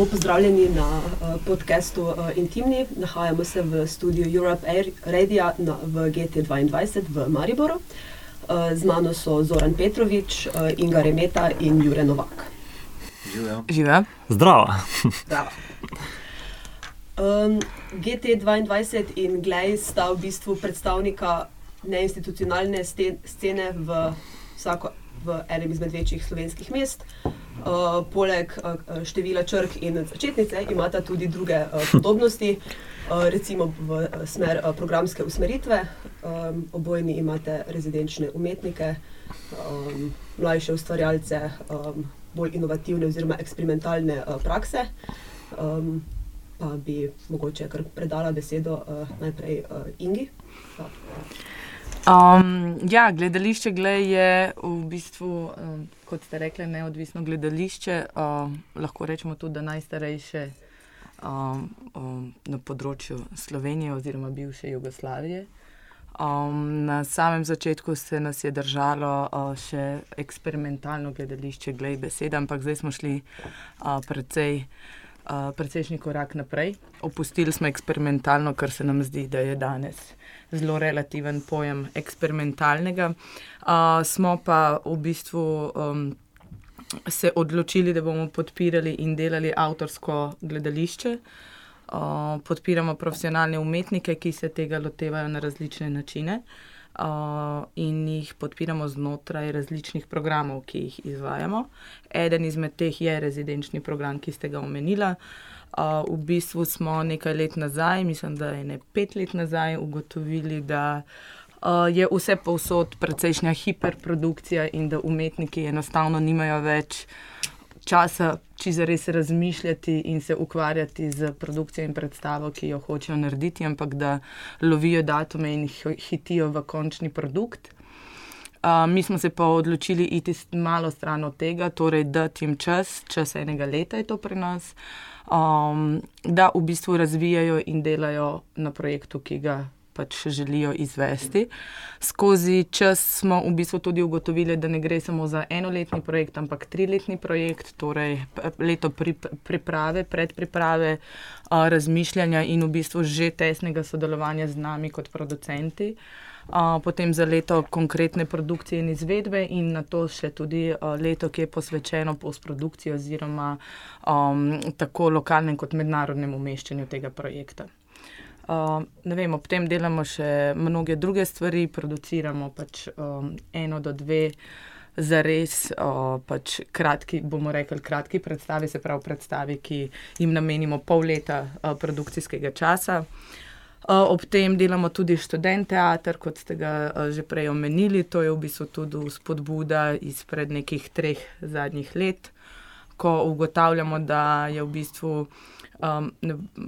Lepo pozdravljeni na uh, podkastu uh, Intimni. Nahajamo se v studiu Europe Air Radio na, v GT2 v Mariboru. Uh, z mano so Zoran Petrovič, uh, Inga Remeta in Jure Novak. Živijo. Zdravo. Zdravo. Um, GT2 in Glej sta v bistvu predstavnika neinstitucionalne scene v, vsako, v enem izmed večjih slovenskih mest. Uh, poleg uh, števila črk in začetnice imata tudi druge uh, podobnosti, uh, recimo v uh, smer uh, programske usmeritve. Um, obojni imate rezidenčne umetnike, um, mlajše ustvarjalce, um, bolj inovativne oziroma eksperimentalne uh, prakse. Um, pa bi mogoče kar predala besedo uh, najprej uh, Ingi. Pa. Um, ja, gledališče gled je v bistvu, um, kot ste rekli, neodvisno gledališče. Um, lahko rečemo tudi, da najstarejše um, um, na področju Slovenije oziroma bivše Jugoslavije. Um, na samem začetku se nas je držalo uh, še eksperimentalno gledališče, glej beseda, ampak zdaj smo šli uh, precej. Uh, Precejšnji korak naprej. Opustili smo eksperimentalno, kar se nam zdi, da je danes zelo relativen pojem eksperimentalnega. Uh, smo pa v bistvu um, se odločili, da bomo podpirali in delali avtorsko gledališče. Uh, podpiramo profesionalne umetnike, ki se tega lotevajo na različne načine. Uh, in jih podpiramo znotraj različnih programov, ki jih izvajamo. Eden izmed teh je rezidenčni program, ki ste ga omenili. V bistvu smo nekaj let nazaj, mislim, da je ne pet let nazaj, ugotovili, da uh, je vse povsod precejšnja hiperprodukcija in da umetniki enostavno nimajo več časa, če za res razmišljati in se ukvarjati z produkcijo in predstavo, ki jo hočejo narediti, ampak da lovijo datume in hitijo v končni produkt. Uh, mi smo se pa odločili iti malo stran od tega, torej da jim čas, čas enega leta je to pri nas, um, da v bistvu razvijajo in delajo na projektu, ki ga pač želijo izvesti. Skozi čas smo v bistvu tudi ugotovili, da ne gre samo za enoletni projekt, ampak triletni projekt, torej leto pri, priprave, predpriprave, uh, razmišljanja in v bistvu že tesnega sodelovanja z nami kot producenti potem za leto konkretne produkcije in izvedbe, in na to še tudi uh, leto, ki je posvečeno postprodukciji oziroma um, tako lokalnem kot mednarodnem umeščanju tega projekta. Uh, vem, ob tem delamo še mnoge druge stvari, produciramo pač um, eno do dve. Za res, pač kratki, bomo rekli, kratki predstavi, se pravi, predstavi, ki jim namenimo pol leta produkcijskega časa. Uh, Ob tem delamo tudi študent teater, kot ste ga že prej omenili. To je v bistvu tudi spodbuda izpred nekih treh zadnjih let, ko ugotavljamo, da je v bistvu. Um,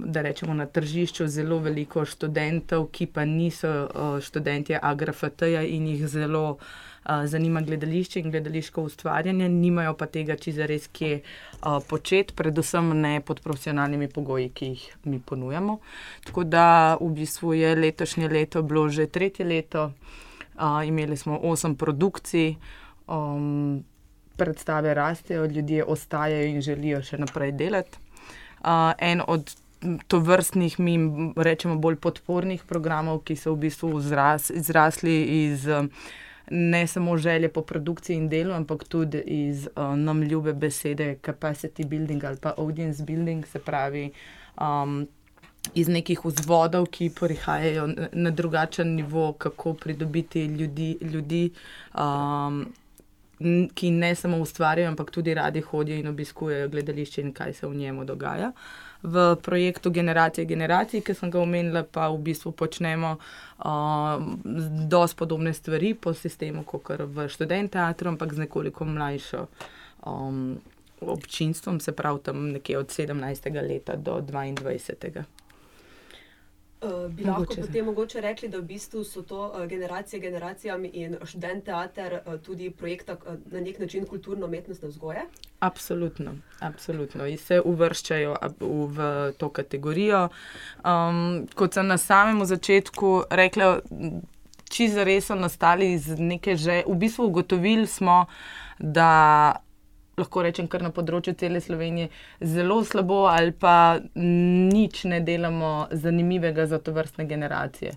da rečemo na tržišču zelo veliko študentov, ki pa niso uh, študenti AGRFT-ja in jih zelo uh, zanima gledališče in gledališko ustvarjanje, nimajo pa tega, če za res kje uh, početi, predvsem ne pod profesionalnimi pogoji, ki jih mi ponujamo. Tako da v bistvu je letošnje leto bilo že tretje leto, uh, imeli smo osem produkcij. Um, Predstave rastejo, ljudje ostajajo in želijo še naprej delati. Uh, en od to vrstnih, mi rečemo, bolj podpornih programov, ki so v bistvu izras, izrasli iz ne samo želje po produkciji in delu, ampak tudi iz uh, nam ljube besede capacity building ali pa audience building, se pravi. Um, Iz nekih vzvodov, ki prihajajo na drugačen nivo, kako pridobiti ljudi, ljudi um, ki ne samo ustvarjajo, ampak tudi radi hodijo in obiskujejo gledališče in kaj se v njemu dogaja. V projektu Generacije generacij, ki sem ga omenila, pa v bistvu počnemo uh, dosti podobne stvari po sistemu, kot v študent teatru, ampak z nekoliko mlajšo. Um, Občinstvom, se pravi, tam nekje od 17. leta do 22. Uh, bi lahko mogoče potem mogoče rekli, da v bistvu so to uh, generacije generacijami in študent teater uh, tudi projekt uh, na nek način kulturno-umetnostne vzgoje? Absolutno, absolutno. In se uvrščajo v, v to kategorijo. Um, kot sem na samem začetku rekla, čisto res so nastali iz neke že, v bistvu ugotovili smo, da lahko rečem, kar na področju cele Slovenije, zelo slabo, ali pa nič ne delamo zanimivega za to vrstne generacije.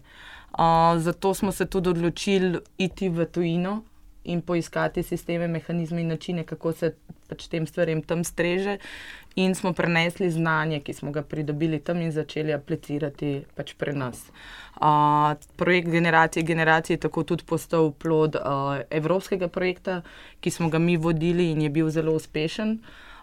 Uh, zato smo se tudi odločili iti v tujino in poiskati sisteme, mehanizme in načine, kako se pač tem stvarem tam streže. In smo prenesli znanje, ki smo ga pridobili tam in začeli aplicirati pač pri nas. Uh, projekt Generacije Generacije je tako tudi postal plod uh, evropskega projekta, ki smo ga mi vodili in je bil zelo uspešen.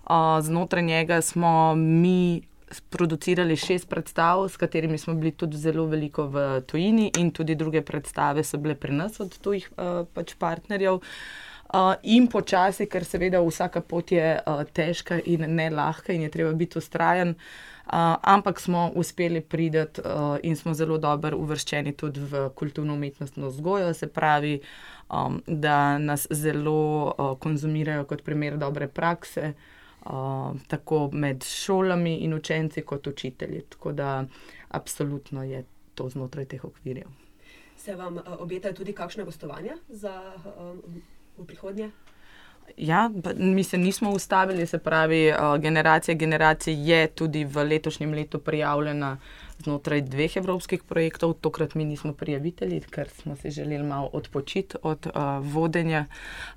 Uh, znotraj njega smo mi producirali šest predstav, s katerimi smo bili tudi zelo veliko v tujini, in tudi druge predstave so bile pri nas od tujih uh, pač partnerjev. Uh, in počasi, ker seveda vsaka pot je uh, težka in ne lahka, in je treba biti ustrajen, uh, ampak smo uspeli priti uh, in smo zelo dobro uvrščeni tudi v kulturno-umetnostno vzgojo, se pravi, um, da nas zelo uh, konzumirajo kot primer dobre prakse tako med šolami in učenci, kot učitelji. Tako da, absolutno je to znotraj teh okvirjev. Se vam uh, obetajo tudi kakšne gostovanja za uh, v prihodnje? Ja, mi se nismo ustavili, se pravi, uh, generacija generacije je tudi v letošnjem letu prijavljena znotraj dveh evropskih projektov. Tokrat mi nismo prijavitelji, ker smo si želeli malo odpočiti od uh, vodenja,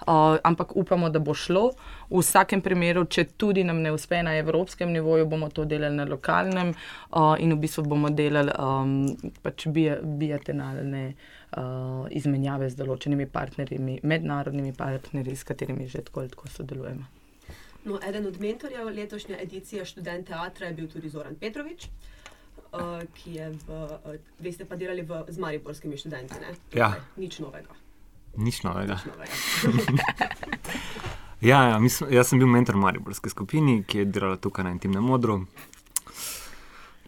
uh, ampak upamo, da bo šlo. V vsakem primeru, če tudi nam ne uspe na evropskem nivoju, bomo to delali na lokalnem uh, in v bistvu bomo delali um, pač biatenalne. Uh, izmenjave z določenimi partnerji, mednarodnimi partnerji, s katerimi že tako ali tako sodelujemo. No, eden od mentorjev letošnje edicije študent teatra je bil tudi Zoran Petrovič. Uh, uh, ki je v, uh, veste, pa delali v, z mariborskimi študenti. Ja. Nič novega. Nič novega. Nič novega. ja, ja mislim, jaz sem bil mentor mariborske skupine, ki je delala tukaj na intimnem modru.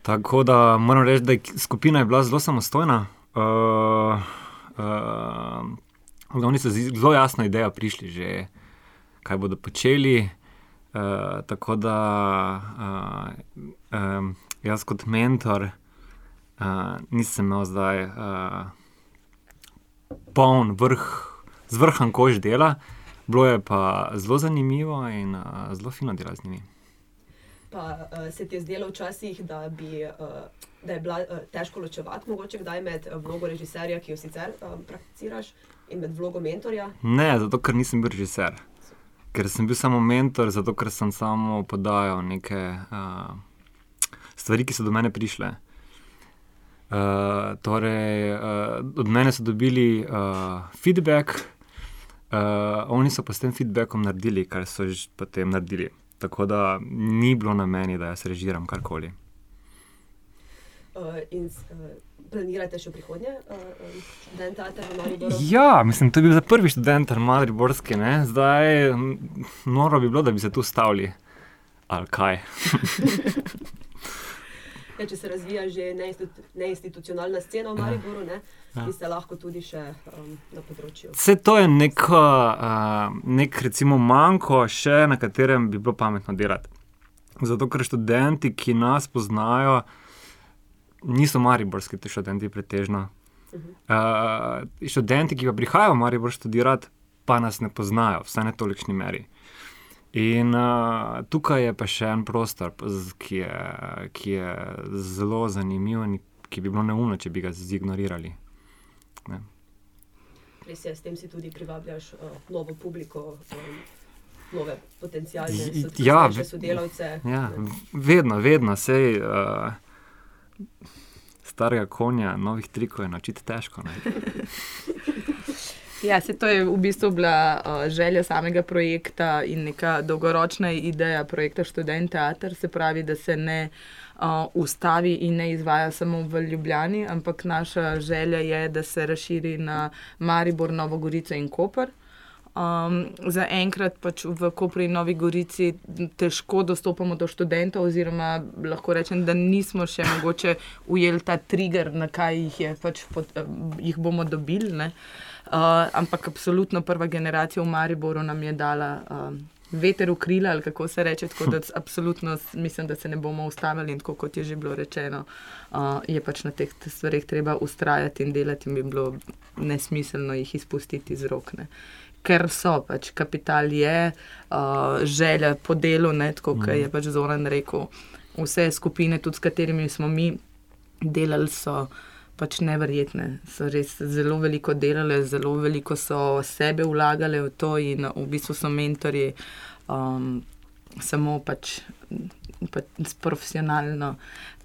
Tako da moram reči, da je skupina je bila zelo samostojna. Uh, uh, oni so zelo jasno idejo prišli, že kaj bodo počeli. Uh, tako da uh, um, jaz kot mentor uh, nisem imel zdaj uh, poln vrh, zvrhan kož dela, bilo je pa zelo zanimivo in uh, zelo fino delati z njimi. Pa uh, se ti je zdelo včasih, da, bi, uh, da je bilo uh, težko ločevati, mogoče kdaj med vlogo režiserja, ki jo sicer um, prakticiraš, in med vlogo mentorja? Ne, zato ker nisem bil režiser. Ker sem bil samo mentor, zato ker sem samo podajal neke uh, stvari, ki so do mene prišle. Uh, torej, uh, od mene so dobili uh, feedback, uh, oni so pa s tem feedbackom naredili, kar so že potem naredili. Tako da ni bilo na meni, da jaz režiram karkoli. Uh, in uh, planirate še prihodnje, uh, študent teatra v Mariboru? Ja, mislim, to je bil za prvi študent v Mariborski, ne? zdaj noro bi bilo, da bi se tu stavili. Ali kaj? Ja, če se razvija že neinstitucionalna scena v ja. Mariboru, ne, ja. ki se lahko tudi še um, na področju. Vse to je nek, uh, nek recimo, manjko, še na katerem bi bilo pametno delati. Zato, ker študenti, ki nas poznajo, niso mariborski, ti študenti, pretežno. Uh, študenti, ki pa prihajajo v Maribor študirati, pa nas ne poznajo, vsaj ne tolikšni meri. In uh, tukaj je pa še en prostor, ki je, ki je zelo zanimiv in ki bi bilo neumno, če bi ga zignorirali. Ne. Res je, s tem si tudi privabljaš uh, novo publiko. Um, Nove potencijalne ja, sodelavce. Ja, vedno, vedno, sej uh, starega konja, novih trikov je naučiti težko. Ja, se to je v bistvu bila uh, želja samega projekta in neka dolgoročna ideja projekta Študent Teater, se pravi, da se ne uh, ustavi in ne izvaja samo v Ljubljani, ampak naša želja je, da se razširi na Maribor, Novogorico in Koper. Um, za enkrat pač v Kopri in Novi Gorici težko dostopamo do študentov, oziroma lahko rečem, da nismo še mogoče ujeli ta trigger, na kaj jih, je, pač pot, jih bomo dobili. Uh, Uh, ampak absolutno prva generacija v Mariboru nam je dala uh, veter v krila, ali kako se reče. Tako da absolutno mislim, da se ne bomo ustavili in tako kot je že bilo rečeno, uh, je pač na teh stvarih treba ustrajati in delati in bi bilo nesmiselno jih izpustiti iz rok. Ne. ker so pač kapital je, uh, želja po delu, ne, tako kot je pač Zoran rekel. Vse skupine, tudi s katerimi smo mi delali, so pač neverjetne. So res zelo veliko delali, zelo veliko so sebe vlagali v to in v bistvu so mentori. Um, samo pač, pač profesionalno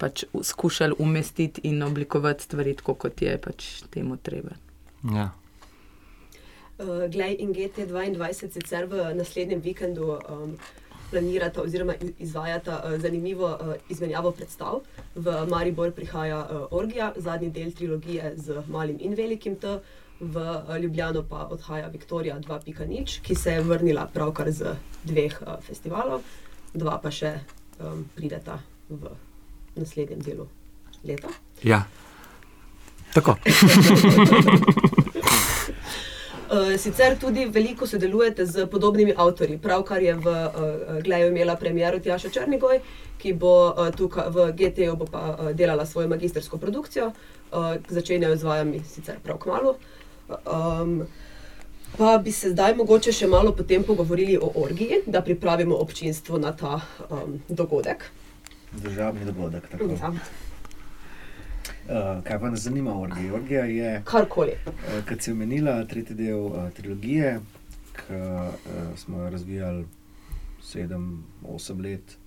pač skušali umestiti in oblikovati stvari tako, kot je pač temu treba. Ja. Uh, Glej in GT22 sicer v naslednjem vikendu um, planirata oziroma iz- izvajata uh, zanimivo uh, izmenjavo predstav. V Maribor prihaja uh, Orgija, zadnji del trilogije z malim in velikim T, v Ljubljano pa odhaja Viktorija 2.0, ki se je vrnila pravkar z dveh festivalov, dva pa še um, prideta v naslednjem delu leta. ja. Tako. Uh, sicer tudi veliko sodelujete z podobnimi avtorji. Pravkar je v uh, Gleju imela premiero Tjaša Črnigoj, ki bo uh, tukaj v GT-ju bo pa uh, delala svojo magistrsko produkcijo, uh, začenjajo z vajami sicer prav kmalo. Um, pa bi se zdaj mogoče še malo potem pogovorili o orgiji, da pripravimo občinstvo na ta um, dogodek. Državni dogodek. tako. Ja, Uh, kaj pa nas zanima, Orgija? Orgija je, karkoli. uh, kot si omenila, tretji del uh, trilogije, ki uh, smo jo razvijali sedem, osem let.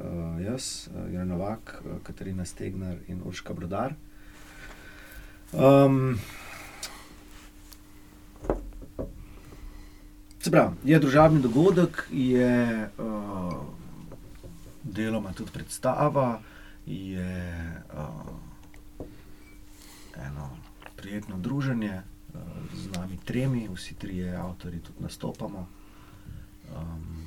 Uh, jaz, uh, Jan Novak, uh, Katarina Stegnar in Urška Brodar. Um, se pravi, je družabni dogodek, je uh, deloma tudi predstava, je uh, eno prijetno druženje uh, z nami tremi, vsi trije avtori tudi nastopamo. Um,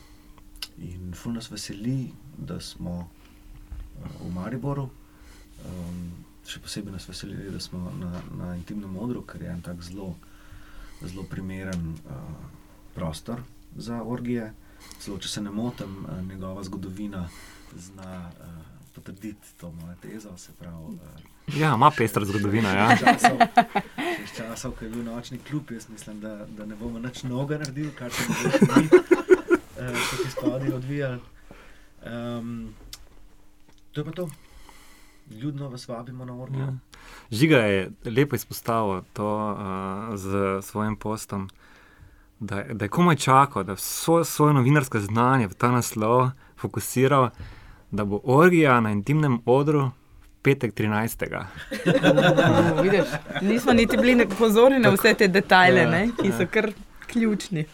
in ful nas veseli, da smo uh, v Mariboru. Um, še posebej nas veseli, da smo na, na intimnem odru, ker je en tak zelo, zelo primeren uh, prostor za orgije. Celo, če se ne motim, uh, njegova zgodovina zna uh, potrditi to mojo tezo. Se pravi, uh, Ja, ima pestra zgodovina. Ja. Časov, časov, ko je bil nočni klub, jaz mislim, da, da ne bomo nič novega naredili, kar se bo mi, uh, kot izpadi odvijali. Um, to je pa to. Ljudno vas vabimo na orgijo. Ja. Žiga je lepo izpostavil to uh, z svojim postom, da, je- da je komaj čakal, da vso svoje novinarsko znanje v ta naslov fokusiral, da bo orgija na intimnem odru petek 13. Uh, vidiš, nismo niti bili pozorni na vse te detajle, Ja, ne, ki so ja. kar ključni.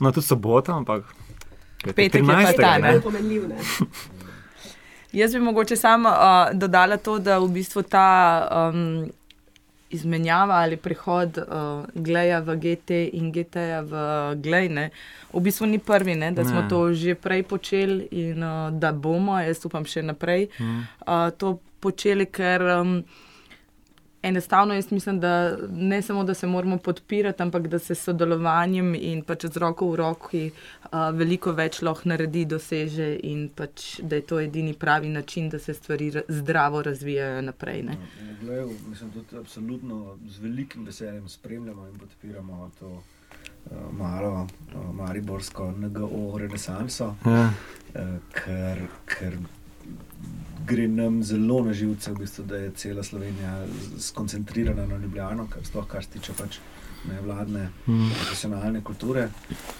No, tudi sobota, ampak Petek je pa ta, ne. Najbolj pomenljiv. Ne? Jaz bi mogoče samo uh, dodala to, da v bistvu ta um, izmenjava ali prehod uh, Gleja v GT in GT-ja v Glejne, v bistvu ni prvi, ne, da smo Ne. to že prej počeli in uh, da bomo, jaz upam še naprej, Mm. uh, to počeli, ker um, enostavno jaz mislim, da ne samo, da se moramo podpirati, ampak da se s sodelovanjem in pač z roko v roki uh, veliko več lahko naredi, doseže in pač, da je to edini pravi način, da se stvari ra zdravo razvijajo naprej. Ne. Glej, mislim, tudi absolutno z velikim veseljem spremljamo in podpiramo to uh, malo uh, mariborsko NGO renesanso. Ja. Eh, ker, ker gre nam zelo na živce, v bistvu, da je cela Slovenija z- skoncentrirana na Ljubljano, kar, sploh kar se tiče pač nevladne, Mm. profesionalne kulture.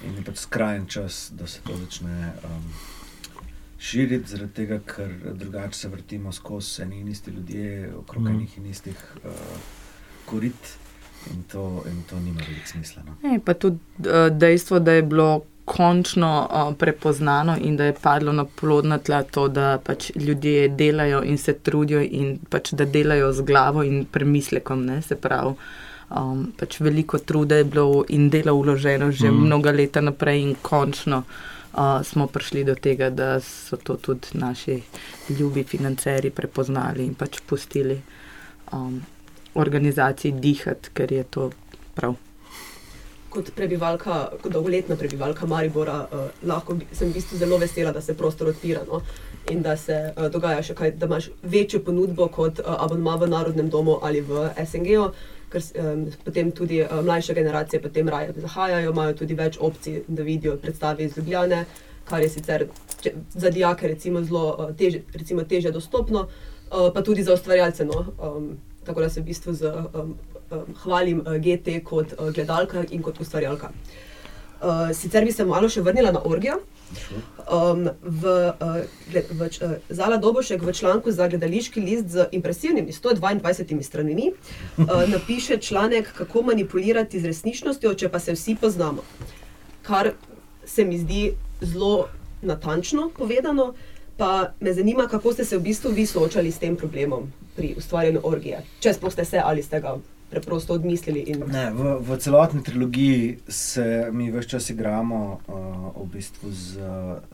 In je pač skrajen čas, da se to začne um, širiti, zaradi tega, ker drugače se vrtimo skozi eni in isti ljudje, okrog Mm. enih in istih uh, korit. In to, in to nima veliko smisla. No. Ne, pa tudi uh, dejstvo, da je bilo končno uh, prepoznano in da je padlo na plodna tla to, da pač ljudje delajo in se trudijo in pač da delajo z glavo in premislekom, ne, se pravi. Um, pač veliko truda je bilo in dela vloženo že Mm. mm. mnoga leta naprej, in končno uh, smo prišli do tega, da so to tudi naši ljubi financeri prepoznali in pač pustili um, organizaciji dihati, ker je to prav. Kot prebivalka, kot dolgoletna prebivalka Maribora, uh, lahko sem v bistvu zelo vesela, da se prostor odpira no? in da se uh, dogaja še kaj, da imaš večjo ponudbo kot uh, abonma v Narodnem domu ali v SNG-u, ker um, potem tudi uh, mlajše generacije potem raje zahajajo, imajo tudi več opcij, da vidijo predstave iz Ljubljane, kar je sicer če, za dijake recimo zelo uh, teže, recimo teže dostopno, uh, pa tudi za ustvarjalce. No? Um, tako da se v bistvu z, um, hvalim uh, GT kot uh, gledalka in kot ustvarjalka. Uh, sicer bi se malo še vrnila na orgijo. Um, v, uh, v, uh, Zala Dobošek v članku za gledališki list z impresivnimi 122 stranmi uh, napiše članek, kako manipulirati z resničnostjo, če pa se vsi poznamo. Kar se mi zdi zelo natančno povedano, pa me zanima, kako ste se v bistvu vi soočali s tem problemom pri ustvarjanju orgije. Če sploh ste se ali ste ga preprosto odmislili. In... Ne, v, v celotni trilogiji se mi vse čas igramo uh, v bistvu z,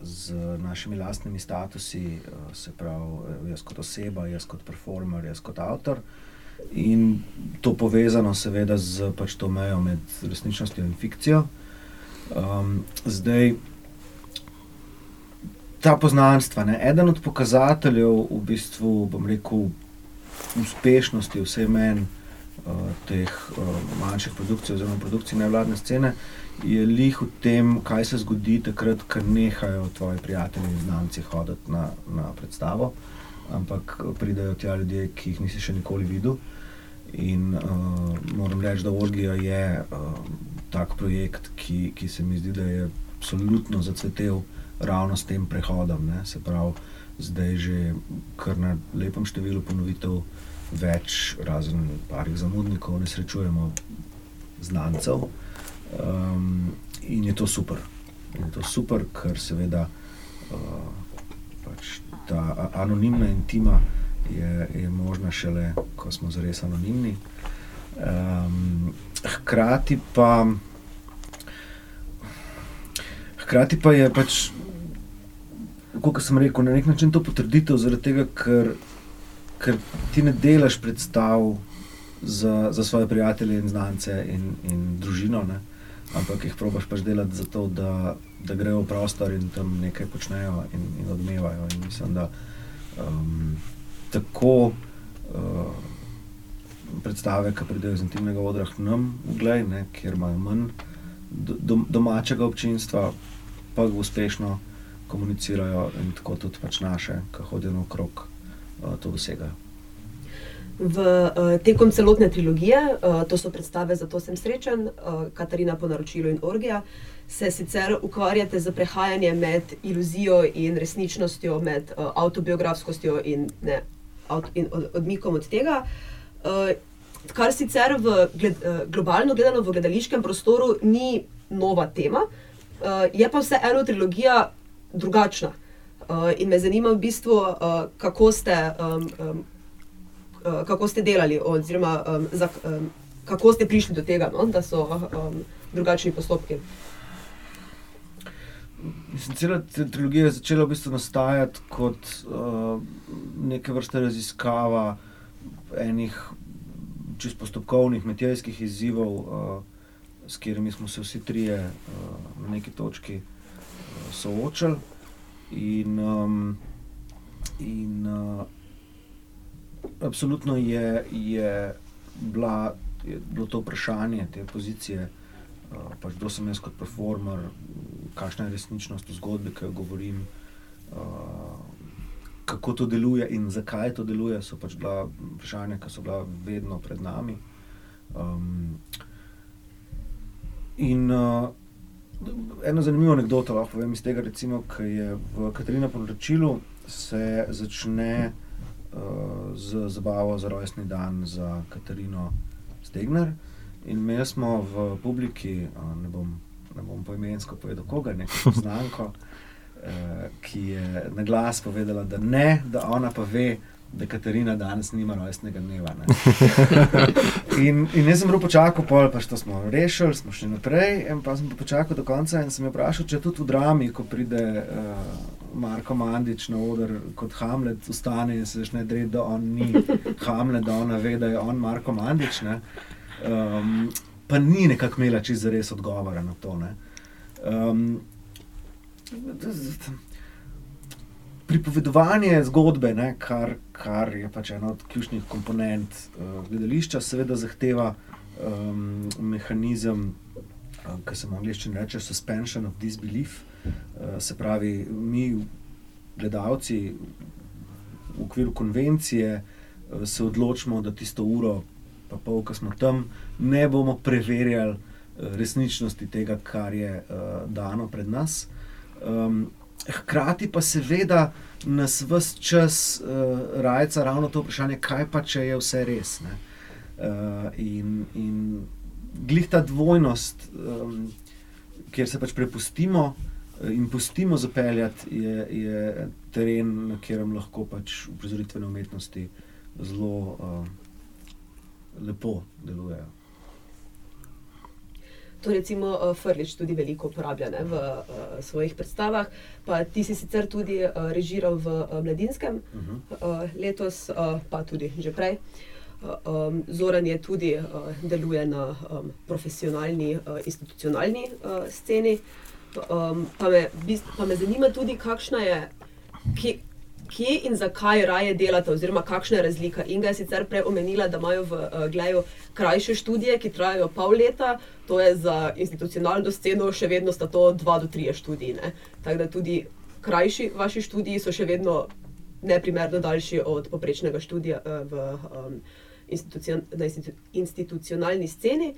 z našimi lastnimi statusi, uh, se pravi, jaz kot oseba, jaz kot performer, jaz kot avtor. In to povezano, seveda, z pač to mejo med resničnostjo in fikcijo. Um, zdaj, ta poznanstva, ne? eden od pokazateljev, v bistvu, bom rekel, uspešnosti, vse meni uh, teh uh, manjših produkcij, oziroma produkcij nevladne scene, je lih v tem, kaj se zgodi takrat, ko nehajo tvoji prijatelji in znanci hoditi na, na predstavo, ampak pridajo tja ljudje, ki jih nisi še nikoli videl. In uh, moram reči, da Orgija je uh, tak projekt, ki, ki se mi zdi, da je absolutno zacvetel ravno s tem prehodom. Ne? Se pravi, zdaj že kar na lepem številu ponovitev več, razen parih zamudnikov, ne srečujemo znancev. Um, in je to super. In je to super, ker seveda uh, pač ta anonimna intima je, je možna šele, ko smo zares anonimni. Um, hkrati pa. Hkrati pa je pač, kot sem rekel, na nek način to potrditev, zaradi tega, ker ker ti ne delaš predstav za, za svoje prijatelje in znance in, in družino, ne? ampak jih probaš pač delati zato, da, da grejo v prostor in tam nekaj počnejo in, in odmevajo. In mislim, da um, tako uh, predstave, ki pridejo iz intimnega odra, nam uglej, ne, kjer imajo manj do, do, domačega občinstva, pa uspešno komunicirajo in tako tudi pač naše, ki hodijo naokrog. Eh, to dosegajo. V uh, tekom celotne trilogije, uh, to so predstave, zato sem srečen, Katarina po naročilu in Orgija, se sicer ukvarjate z prehajanjem med iluzijo in resničnostjo, med autobiografskostjo in, ne, in od, odmikom od tega. Kar sicer v globalno gledano v gledališkem prostoru ni nova tema, je pa vseeno trilogija drugačna. Uh, in me zanima v bistvu, uh, kako, ste, um, um, uh, kako ste delali, oziroma um, za, um, kako ste prišli do tega, no, da so um, drugačni postopki. Mislim, cela trilogija je začela v bistvu nastajati kot uh, neke vrste raziskava enih čist postopkovnih, metijskih izzivov, uh, s katerimi smo se vsi trije uh, na neki točki uh, soočali. In, um, in uh, absolutno je, je, bila, je bilo to vprašanje te pozicije, uh, pač kdo sem jaz kot performer, kakšna je resničnost v zgodbi, ki jo govorim, uh, kako to deluje in zakaj to deluje. So pač bila vprašanja, ki so bila vedno pred nami. Um, in uh, eno zanimivo anekdoto lahko povem iz tega, recimo, ki je v Katarina poročilu, se začne uh, z zabavo za rojstni dan za Katarino Stegner. In mi smo v publiki, uh, ne bom, ne bom poimensko povedal, koga, neko znanko, uh, ki je na glas povedala, da ne, da ona pa ve, da Katarina danes nima rojstnega dneva. in, in jaz sem prav počakal, pol pa što smo rešili, smo šli naprej. In pa sem pa počakal do konca in sem jo vprašal, če tudi v drami, ko pride uh, Marko Mandič na oder kot Hamlet, ustane in se začne dreti, da on ni Hamlet, da ona ve, da je on Marko Mandič. Um, pa ni nekako imela čist za res odgovora na to. Um, pripovedovanje zgodbe, ne, kar, kar je pač ena od ključnih komponent uh, gledališča, seveda zahteva um, mehanizem, um, ki se mu angliščini reče suspension of disbelief. Uh, se pravi, mi, gledalci, v okviru konvencije, uh, se odločimo, da tisto uro, pa pol, ki smo tam, ne bomo preverjali uh, resničnosti tega, kar je uh, dano pred nas. Um, hkrati pa seveda nas vse čas uh, rajca ravno to vprašanje, kaj pa če je vse res. Uh, in, in glih ta dvojnost, um, kjer se pač prepustimo in pustimo zapeljati, je, je teren, na katerem lahko pač uprizoritvene umetnosti zelo uh, lepo delujejo. To recimo uh, Frlič tudi veliko uporablja ne, v uh, svojih predstavah. Pa ti si sicer tudi uh, režiral v uh, Mladinskem uh -huh. uh, letos, uh, pa tudi že prej. Uh, um, Zoran je tudi uh, deluje na um, profesionalni, uh, institucionalni uh, sceni. Um, pa, me, pa me zanima tudi, kakšna je, ki, kje in zakaj raje delate, oziroma kakšna je razlika. Inga je sicer prej omenila, da imajo v uh, Gleju krajše študije, ki trajajo pol leta, to je za institucionalno sceno še vedno sta to dva do tri študije. Tako da tudi krajši vaši študiji so še vedno neprimerno daljši od poprečnega študija uh, v, um, institucion, na institu, institucionalni sceni.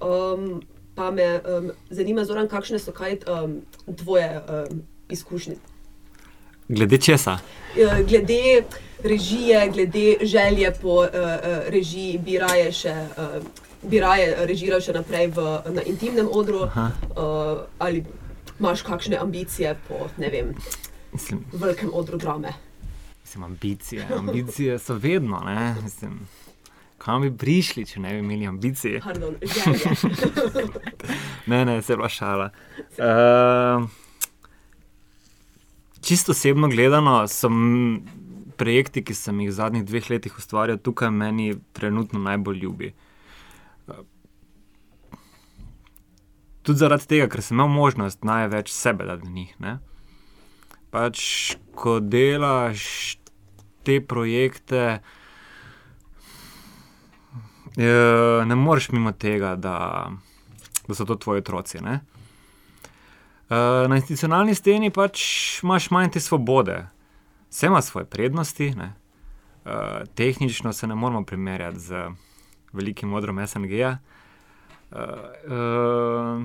Um, pa me um, zanima, Zoran, kakšne so kaj um, tvoje um, izkušnje? Glede česa? Glede režije, glede želje po uh, režiji, bi raje, še, uh, bi raje režiral še naprej v, na intimnem odru, uh, ali imaš kakšne ambicije po vem, mislim, velikem odru drame? Mislim, ambicije. ambicije so vedno. Mislim, kam bi prišli, če ne bi imeli ambicije? Pardon, ne, ne, se vašala. Uh, čisto osebno gledano, so projekti, ki sem jih v zadnjih dveh letih ustvarjal, tukaj meni trenutno najbolj ljubi. Tudi zaradi tega, ker sem imel možnost največ sebe dati v njih. Ne? Pač, ko delaš te projekte, ne moreš mimo tega, da, da so to tvoji otroci. Ne? Eh, na institucionalni steni pač imaš manj te svobode, vse ima svoje prednosti. Uh, tehnično se ne moramo primerjati z velikim modrom SNG-ja. Uh, uh,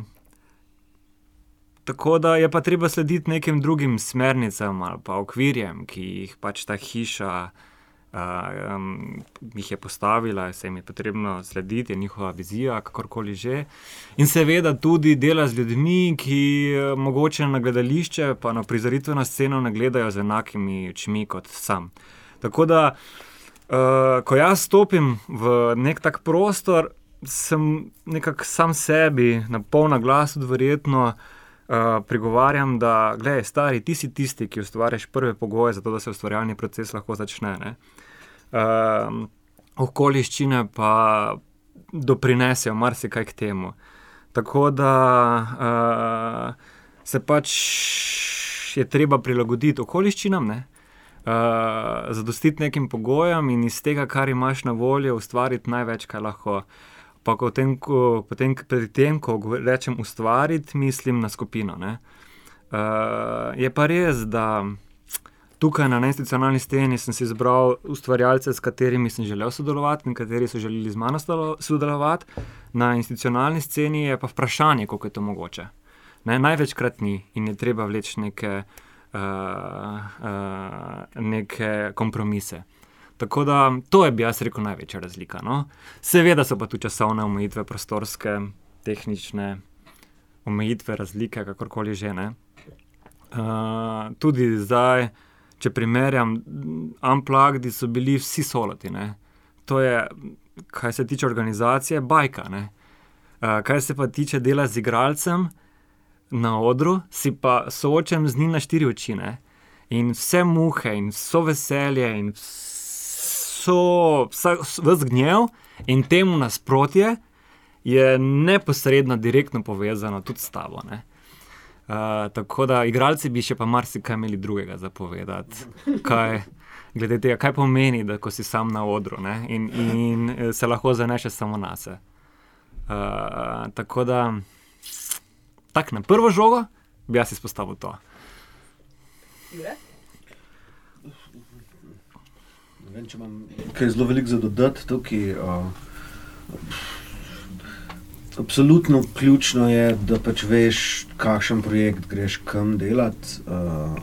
tako da je pa treba slediti nekim drugim smernicam ali pa okvirjem, ki jih pač ta hiša uh, um, jih je postavila, se jim je potrebno slediti, je njihova vizija, kakorkoli že. In seveda tudi dela z ljudmi, ki mogoče na gledališče, pa na prizoritveno sceno ne gledajo z enakimi očmi kot sam. Tako da, uh, ko jaz stopim v nek tak prostor, sem nekako sam sebi, na polna glas, verjetno. Uh, prigovarjam, da gledaj, stari, ti si tisti, ki ustvarjaš prve pogoje za to, da se ustvarjalni proces lahko začne. Uh, uh, okoliščine pa doprinesejo marsikaj k temu. Tako da uh, se pač je treba prilagoditi okoliščinam, uh, zadostiti nekim pogojem in iz tega, kar imaš na voljo, ustvariti največ, kar lahko. Pa potem, ko, potem, pri tem, ko rečem ustvariti, mislim na skupino. Uh, je pa res, da tukaj na institucionalni sceni sem si izbral ustvarjalce, s katerimi sem želel sodelovati in kateri so želeli z mano sodelovati. Na institucionalni sceni je pa vprašanje, kako je to mogoče. Ne, največkrat ni in je treba vleči neke, uh, uh, neke kompromise. Tako da to je, bi jaz rekel, največja razlika. No? Seveda so pa tu časovne omejitve, prostorske, tehnične omejitve, razlike, kakorkoli že. Uh, tudi zdaj, če primerjam, Unplugged so bili vsi soloti. Ne? To je, kar se tiče organizacije, bajka. Uh, kar se pa tiče dela z igralcem na odru, si pa soočam z njim na štiri oči. Ne? In vse muhe, in vse veselje, in vse zgnjev, in temu nasprotje je neposredno, direktno povezano tudi s tabo. Ne? Uh, tako da, igralci bi še pa marsikaj imeli drugega za povedati. Kaj, glede tega, kaj pomeni, da si sam na odru ne? in, in se lahko zanešeš samo na sebe. Uh, tako da, tak na prvo žogo bi jaz izpostavil to. Jure? Ne vem, če imam kaj zelo veliko za dodati tukaj. Uh, absolutno ključno je, da pač veš, kakšen projekt greš kam delati, uh,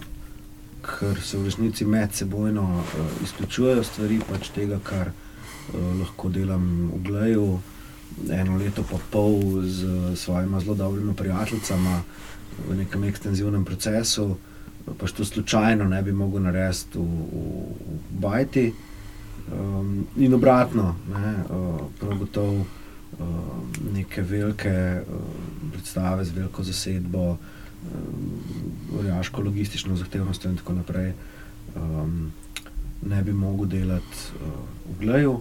ker se v resnici med sebojno uh, izključujejo stvari, pač tega, kar uh, lahko delam v Glaju. Eno leto pa pol z svojima zelo dobrima prijateljicama v nekem ekstenzivnem procesu, pač to slučajno ne bi mogel narediti v, v, v Bajti. Um, in obratno, ne, uh, prav gotovo neke velike uh, predstave z veliko zasedbo, uh, vojaško, logistično zahtevnostjo in tako naprej, um, ne bi mogel delati uh, v Glaju.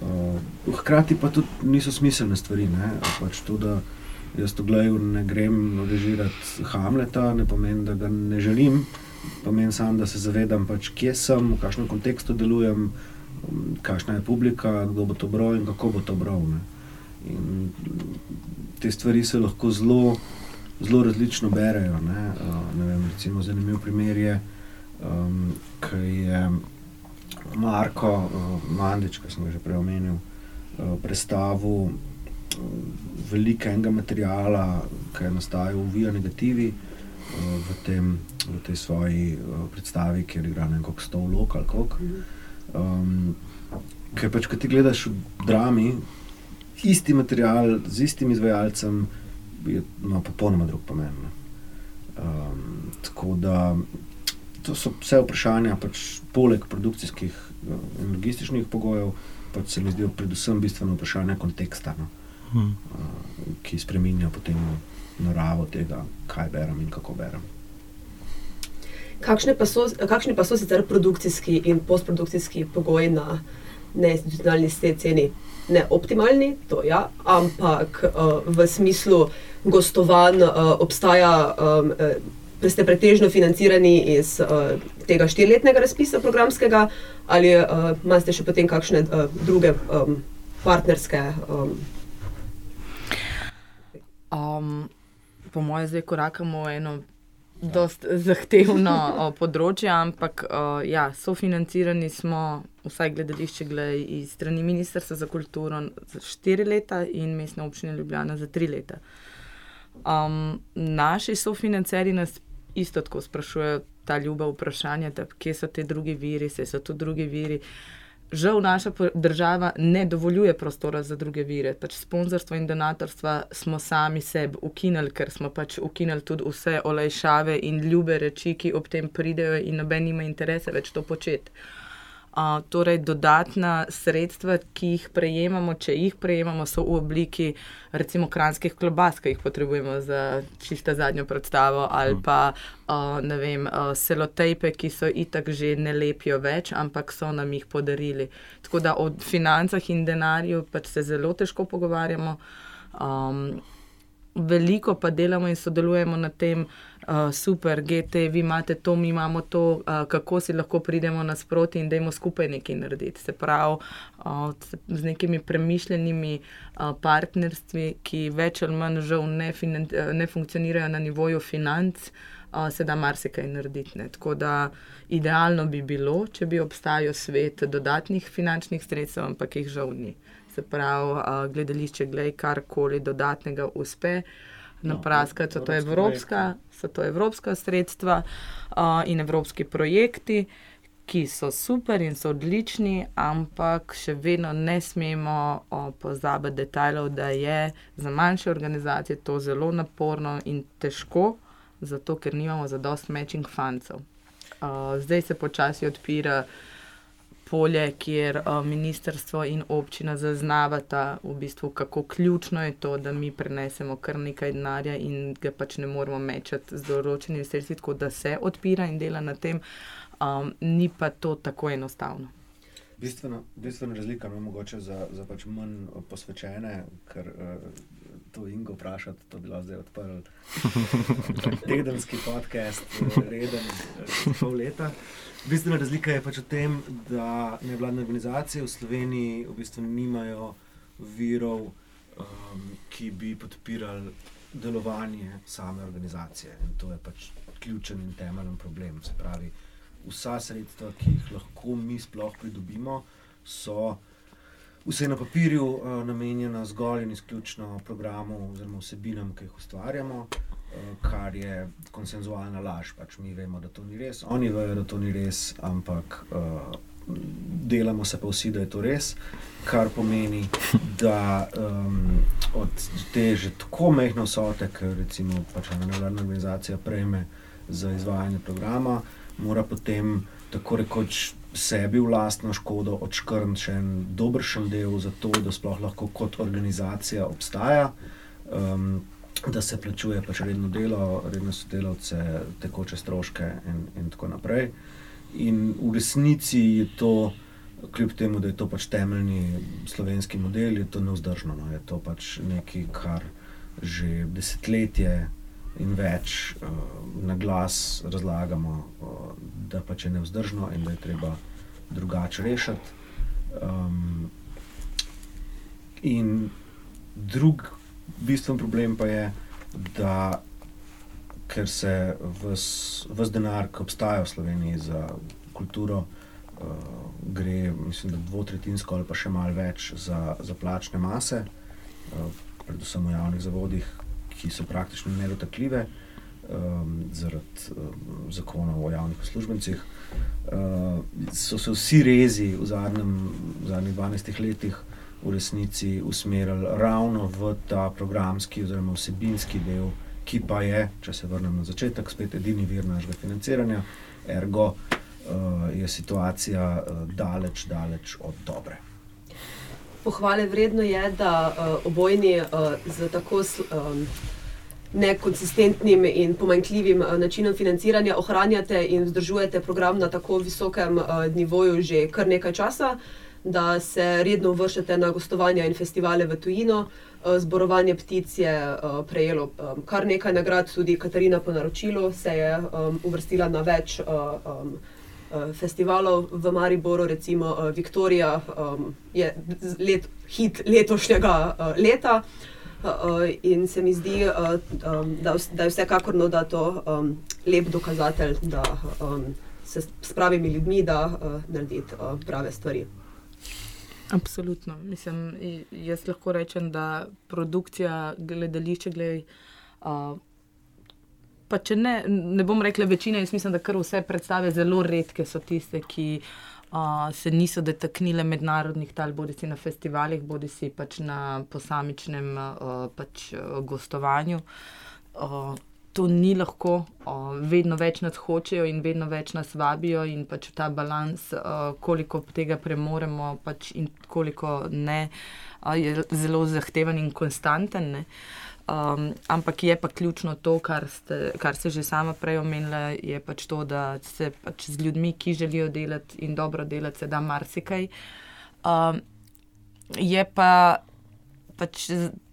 Uh, hkrati pa tudi niso smiselne stvari. Ne, pač to, da jaz v Glaju ne grem režirati Hamleta, ne pomeni, da ga ne želim. Pomeni samo, da se zavedam, pač, kje sem, v kakšnem kontekstu delujem, kakšna je publika, kdo bo to bral in kako bo to bral. Ne. In te stvari se lahko zelo, zelo različno berejo. Ne. Ne vem, recimo, zanimiv primer je, um, ki je Marko uh, Mandič, ki sem ga že prej omenil, uh, predstavil velikega materijala, ki je nastajal v Vija Negativi. V, tem, v tej svoji uh, predstavi, kjer igra nekako stov lok ali kako. Um, ker pač, ko ti gledaš v drami, isti material z istim izvajalcem, je no, popolnoma drug pomen. Um, tako da to so vse vprašanja, pač, poleg produkcijskih in logističnih pogojev, pač se mi zdijo predvsem bistveno vprašanje konteksta, no, hmm. uh, ki spremenja potem naravo tega, kaj berem in kako berem. Kakšne pa, so, kakšne pa so sicer produkcijski in postprodukcijski pogoji na neinstitucionalni sceni? Ne optimalni, to ja, ampak uh, v smislu gostovanj uh, obstaja, um, ste pretežno financirani iz uh, tega štiriletnega razpisa programskega, ali uh, imate še potem kakšne uh, druge um, partnerske? Um... Um, po mojem, zdaj korakamo eno Dost zahtevno področje, ampak uh, ja, sofinancirani smo, vsaj gledališče, gled, iz strani Ministrstva za kulturo za štiri leta in mestne občine Ljubljana za tri leta. Um, naši sofinancerji nas isto tako sprašujejo ta ljuba vprašanja, da, kje so te druge viri, se so tu druge viri. Uh, žal naša država ne dovoljuje prostora za druge vire. Pač sponzorstvo in donatorstva smo sami sebi ukinili, ker smo pač ukinili tudi vse olajšave in ljube reči, ki ob tem pridejo, in noben ima interese več to početi torej dodatna sredstva, ki jih prejemamo, če jih prejemamo, so v obliki recimo kranskih klobas, ki jih potrebujemo za čisto zadnjo predstavo, ali pa uh, ne vem, uh, selotejpe, ki so itak že ne lepijo več, ampak so nam jih podarili. Tako da o financah in denarju pač se zelo težko pogovarjamo. Um, veliko pa delamo in sodelujemo na tem, uh, super, GT, vi imate to, mi imamo to, uh, kako si lahko pridemo nasproti in dajmo skupaj nekaj narediti. Se pravi, uh, z nekimi premišljenimi uh, partnerstvi, ki več ali manj žal ne, ne funkcionirajo na nivoju financ. Uh, se da marsikaj narediti. Ne. Tako da idealno bi bilo, če bi obstajal svet dodatnih finančnih sredstev, ampak jih žal ni se pravi, uh, gledališče, glej, karkoli dodatnega uspe. Na no, praskati so, so to evropska sredstva uh, in evropski projekti, ki so super in so odlični, ampak še vedno ne smemo uh, pozabiti detajlov, da je za manjše organizacije to zelo naporno in težko, zato ker nimamo zadost matching fancev. Uh, zdaj se počasi odpira polje, kjer uh, ministrstvo in občina zaznavata, v bistvu, kako ključno je to, da mi prenesemo kar nekaj denarja in ga pač ne moremo mečati z določenimi sredstvi, tako da se odpira in dela na tem, um, ni pa to tako enostavno. Bistvena, bistvena razlika je no, mogoče za, za pač manj posvečene, ker uh, to Ingo vprašati, to bi lahko zdaj odprl. Tedenski podcast, reden, pol leta. Bistvena razlika je pač v tem, da nevladne organizacije v Sloveniji v bistvu nimajo virov um, ki bi podpirali delovanje same organizacije. In to je pač ključen in temeljen problem. Se pravi, vsa sredstva, ki jih lahko mi sploh pridobimo, so vse na papirju uh, namenjena zgolj in izključno programu oziroma vsebinam, ki jih ustvarjamo. Kar je konsenzualna laž, pač mi vemo, da to ni res, oni vejo, da to ni res, ampak uh, delamo se pa vsi, da je to res, kar pomeni, da um, od te že tako mehke vsote, ki recimo pač ena nevladna organizacija prejme za izvajanje programa, mora potem tako rekoč sebi v lastno škodo odškrniti še en dobršen del za to, da sploh lahko kot organizacija obstaja. Um, Da se plačuje pač redno delo, redne sodelavce, tekoče stroške, in, in tako naprej. In v resnici je to, kljub temu, da je to pač temeljni slovenski model, je to neuzdržno. No? Je to pač nekaj, kar že desetletje in več uh, na glas razlagamo, uh, da pač je nevzdržno in da je treba drugače rešiti. Um, in drug bistven problem pa je, da ker se vse denar, ki obstaja v Sloveniji za kulturo, uh, gre, mislim, da dvotretinsko ali pa še malo več za, za plačne mase, uh, predvsem v javnih zavodih, ki so praktično nedotakljive um, zaradi um, zakonov o javnih uslužbencih. Uh, so se vsi rezi v, zadnjem, v zadnjih 12 letih v resnici usmerili ravno v ta programski oziroma vsebinski del, ki pa je, če se vrnem na začetek, spet edini vir našega financiranja, ergo uh, je situacija uh, daleč, daleč od dobre. Pohvale vredno je, da uh, obojni uh, z tako um, nekonsistentnim in pomanjkljivim uh, načinom financiranja ohranjate in vzdržujete program na tako visokem uh, nivoju že kar nekaj časa, da se redno vršite na gostovanja in festivale v tujino. Uh, zborovanje ptic je uh, prejelo um, kar nekaj nagrad, tudi Katarina po naročilu se je um, uvrstila na več. Uh, um, Festivalov v Mariboru, recimo uh, Viktorija, um, je let, hit letošnjega uh, leta. Uh, in se mi zdi, uh, um, da, da je vsekakor no, da to um, lep dokazatelj, da um, se s pravimi ljudmi da uh, narediti uh, prave stvari. Absolutno. Mislim, jaz lahko rečem, da produkcija gledališča, gled, uh, pa če ne, ne bom rekla večina, jaz mislim, da kar vse predstave zelo redke so tiste, ki se niso dotaknile mednarodnih tal, bodi si na festivalih, bodi si pač na posamičnem uh, pač, uh, gostovanju. Uh, to ni lahko, uh, vedno več nas hočejo in vedno več nas vabijo, in pač ta balans, uh, koliko tega premoremo, pač in koliko ne, uh, je zelo zahteven in konstanten. Ne. Um, ampak je pa ključno to, kar, ste, kar se že sama prej omenila, je pač to, da se pač z ljudmi, ki želijo delati in dobro delati, se da marsikaj. Um, je pa pač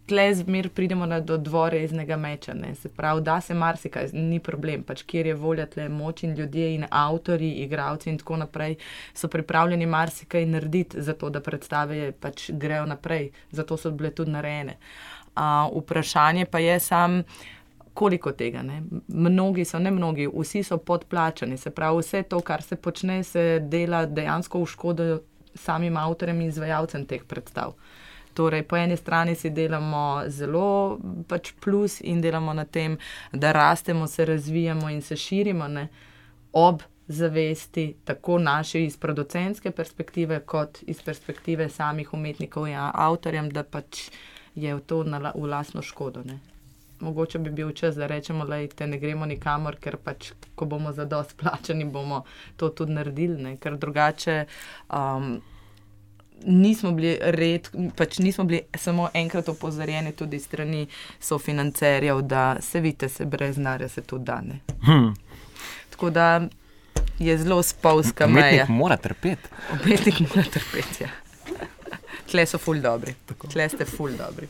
tle zmer pridemo na do dvoreznega meča. Ne? Se pravi, da se marsikaj, ni problem, pač kjer je volja tle moč in ljudje in avtori, igravci in tako naprej so pripravljeni marsikaj narediti za to, da predstave pač grejo naprej, zato so bile tudi narejene. Uh, vprašanje pa je sam, koliko tega. Ne? Mnogi so, ne mnogi, vsi so podplačani. Se pravi, vse to, kar se počne, se dela dejansko v škodo samim avtorjem in izvajalcem teh predstav. Torej, po eni strani si delamo zelo pač plus in delamo na tem, da rastemo, se razvijamo in se širimo ne? ob zavesti, tako naše iz producentske perspektive, kot iz perspektive samih umetnikov in avtorjem, da pač je to na, v lasno škodo. Ne. Mogoče bi bil čas, da rečemo, da ne gremo nikamor, ker pač, ko bomo za dost plačani, bomo to tudi naredili. Ne. Ker drugače um, nismo, bili red, pač nismo bili samo enkrat opozorjeni, tudi strani sofinancerjev, da se vidite, se brez narja se to dane. Hmm. Tako da je zelo spolska meja. Umetnik mora trpeti. Umetnik mora trpeti. Ja. Tle so ful dobri, tle ste ful dobri.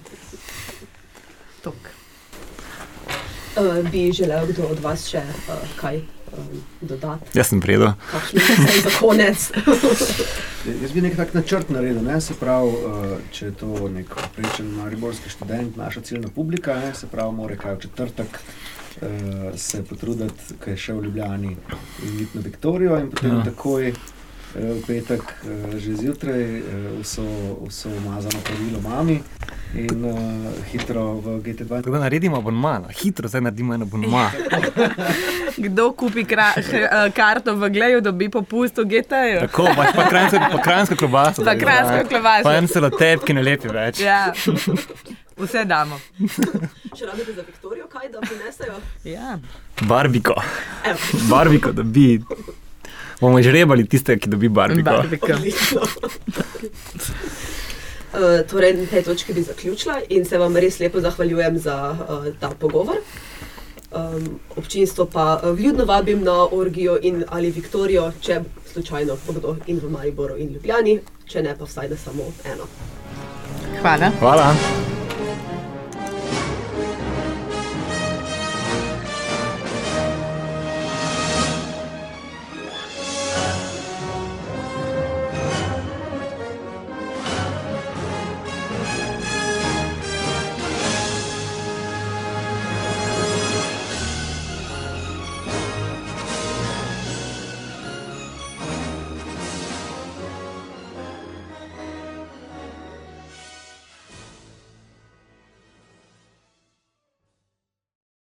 Uh, bi želel kdo od vas še uh, kaj um, dodati? Jaz sem misli za konec? Jaz bi nek tak načrt naredil, ne? se pravi, uh, če je to nek prečen mariborski študent, naša ciljna publika, ne? se pravi, mora kaj v četrtek uh, se potruditi, kaj je še v Ljubljani in iti na Viktorijo in potem Ja. ja. takoj v petek, uh, že zjutraj, uh, vso, vso umazano pravilo mami in uh, hitro v GT2. Tako da naredimo abonma, no. hitro zdaj naredimo en abonma. Kdo kupi kra, h, eh, karto v Gleju, dobi popust v GT-ju? Tako, pač pa kranjsko, pa kranjsko klobaso. Pa kranjsko klobaso. Pa en celotep, ki ne lepi več. Ja, vse damo. Če rabite za Viktorijo, kaj da prinesejo? Ja. Barbiko. Barbiko dobi. Bomo žrebali tiste, ki dobi barbiko. Barbika. odlično. Uh, torej, na tej točki bi zaključila in se vam res lepo zahvaljujem za uh, ta pogovor. Um, občinstvo pa uh, vljudno vabim na Orgijo in ali Viktorijo, če slučajno bo kdo in v Mariboru in Ljubljani, če ne pa vsaj na samo eno. Hvala. Hvala.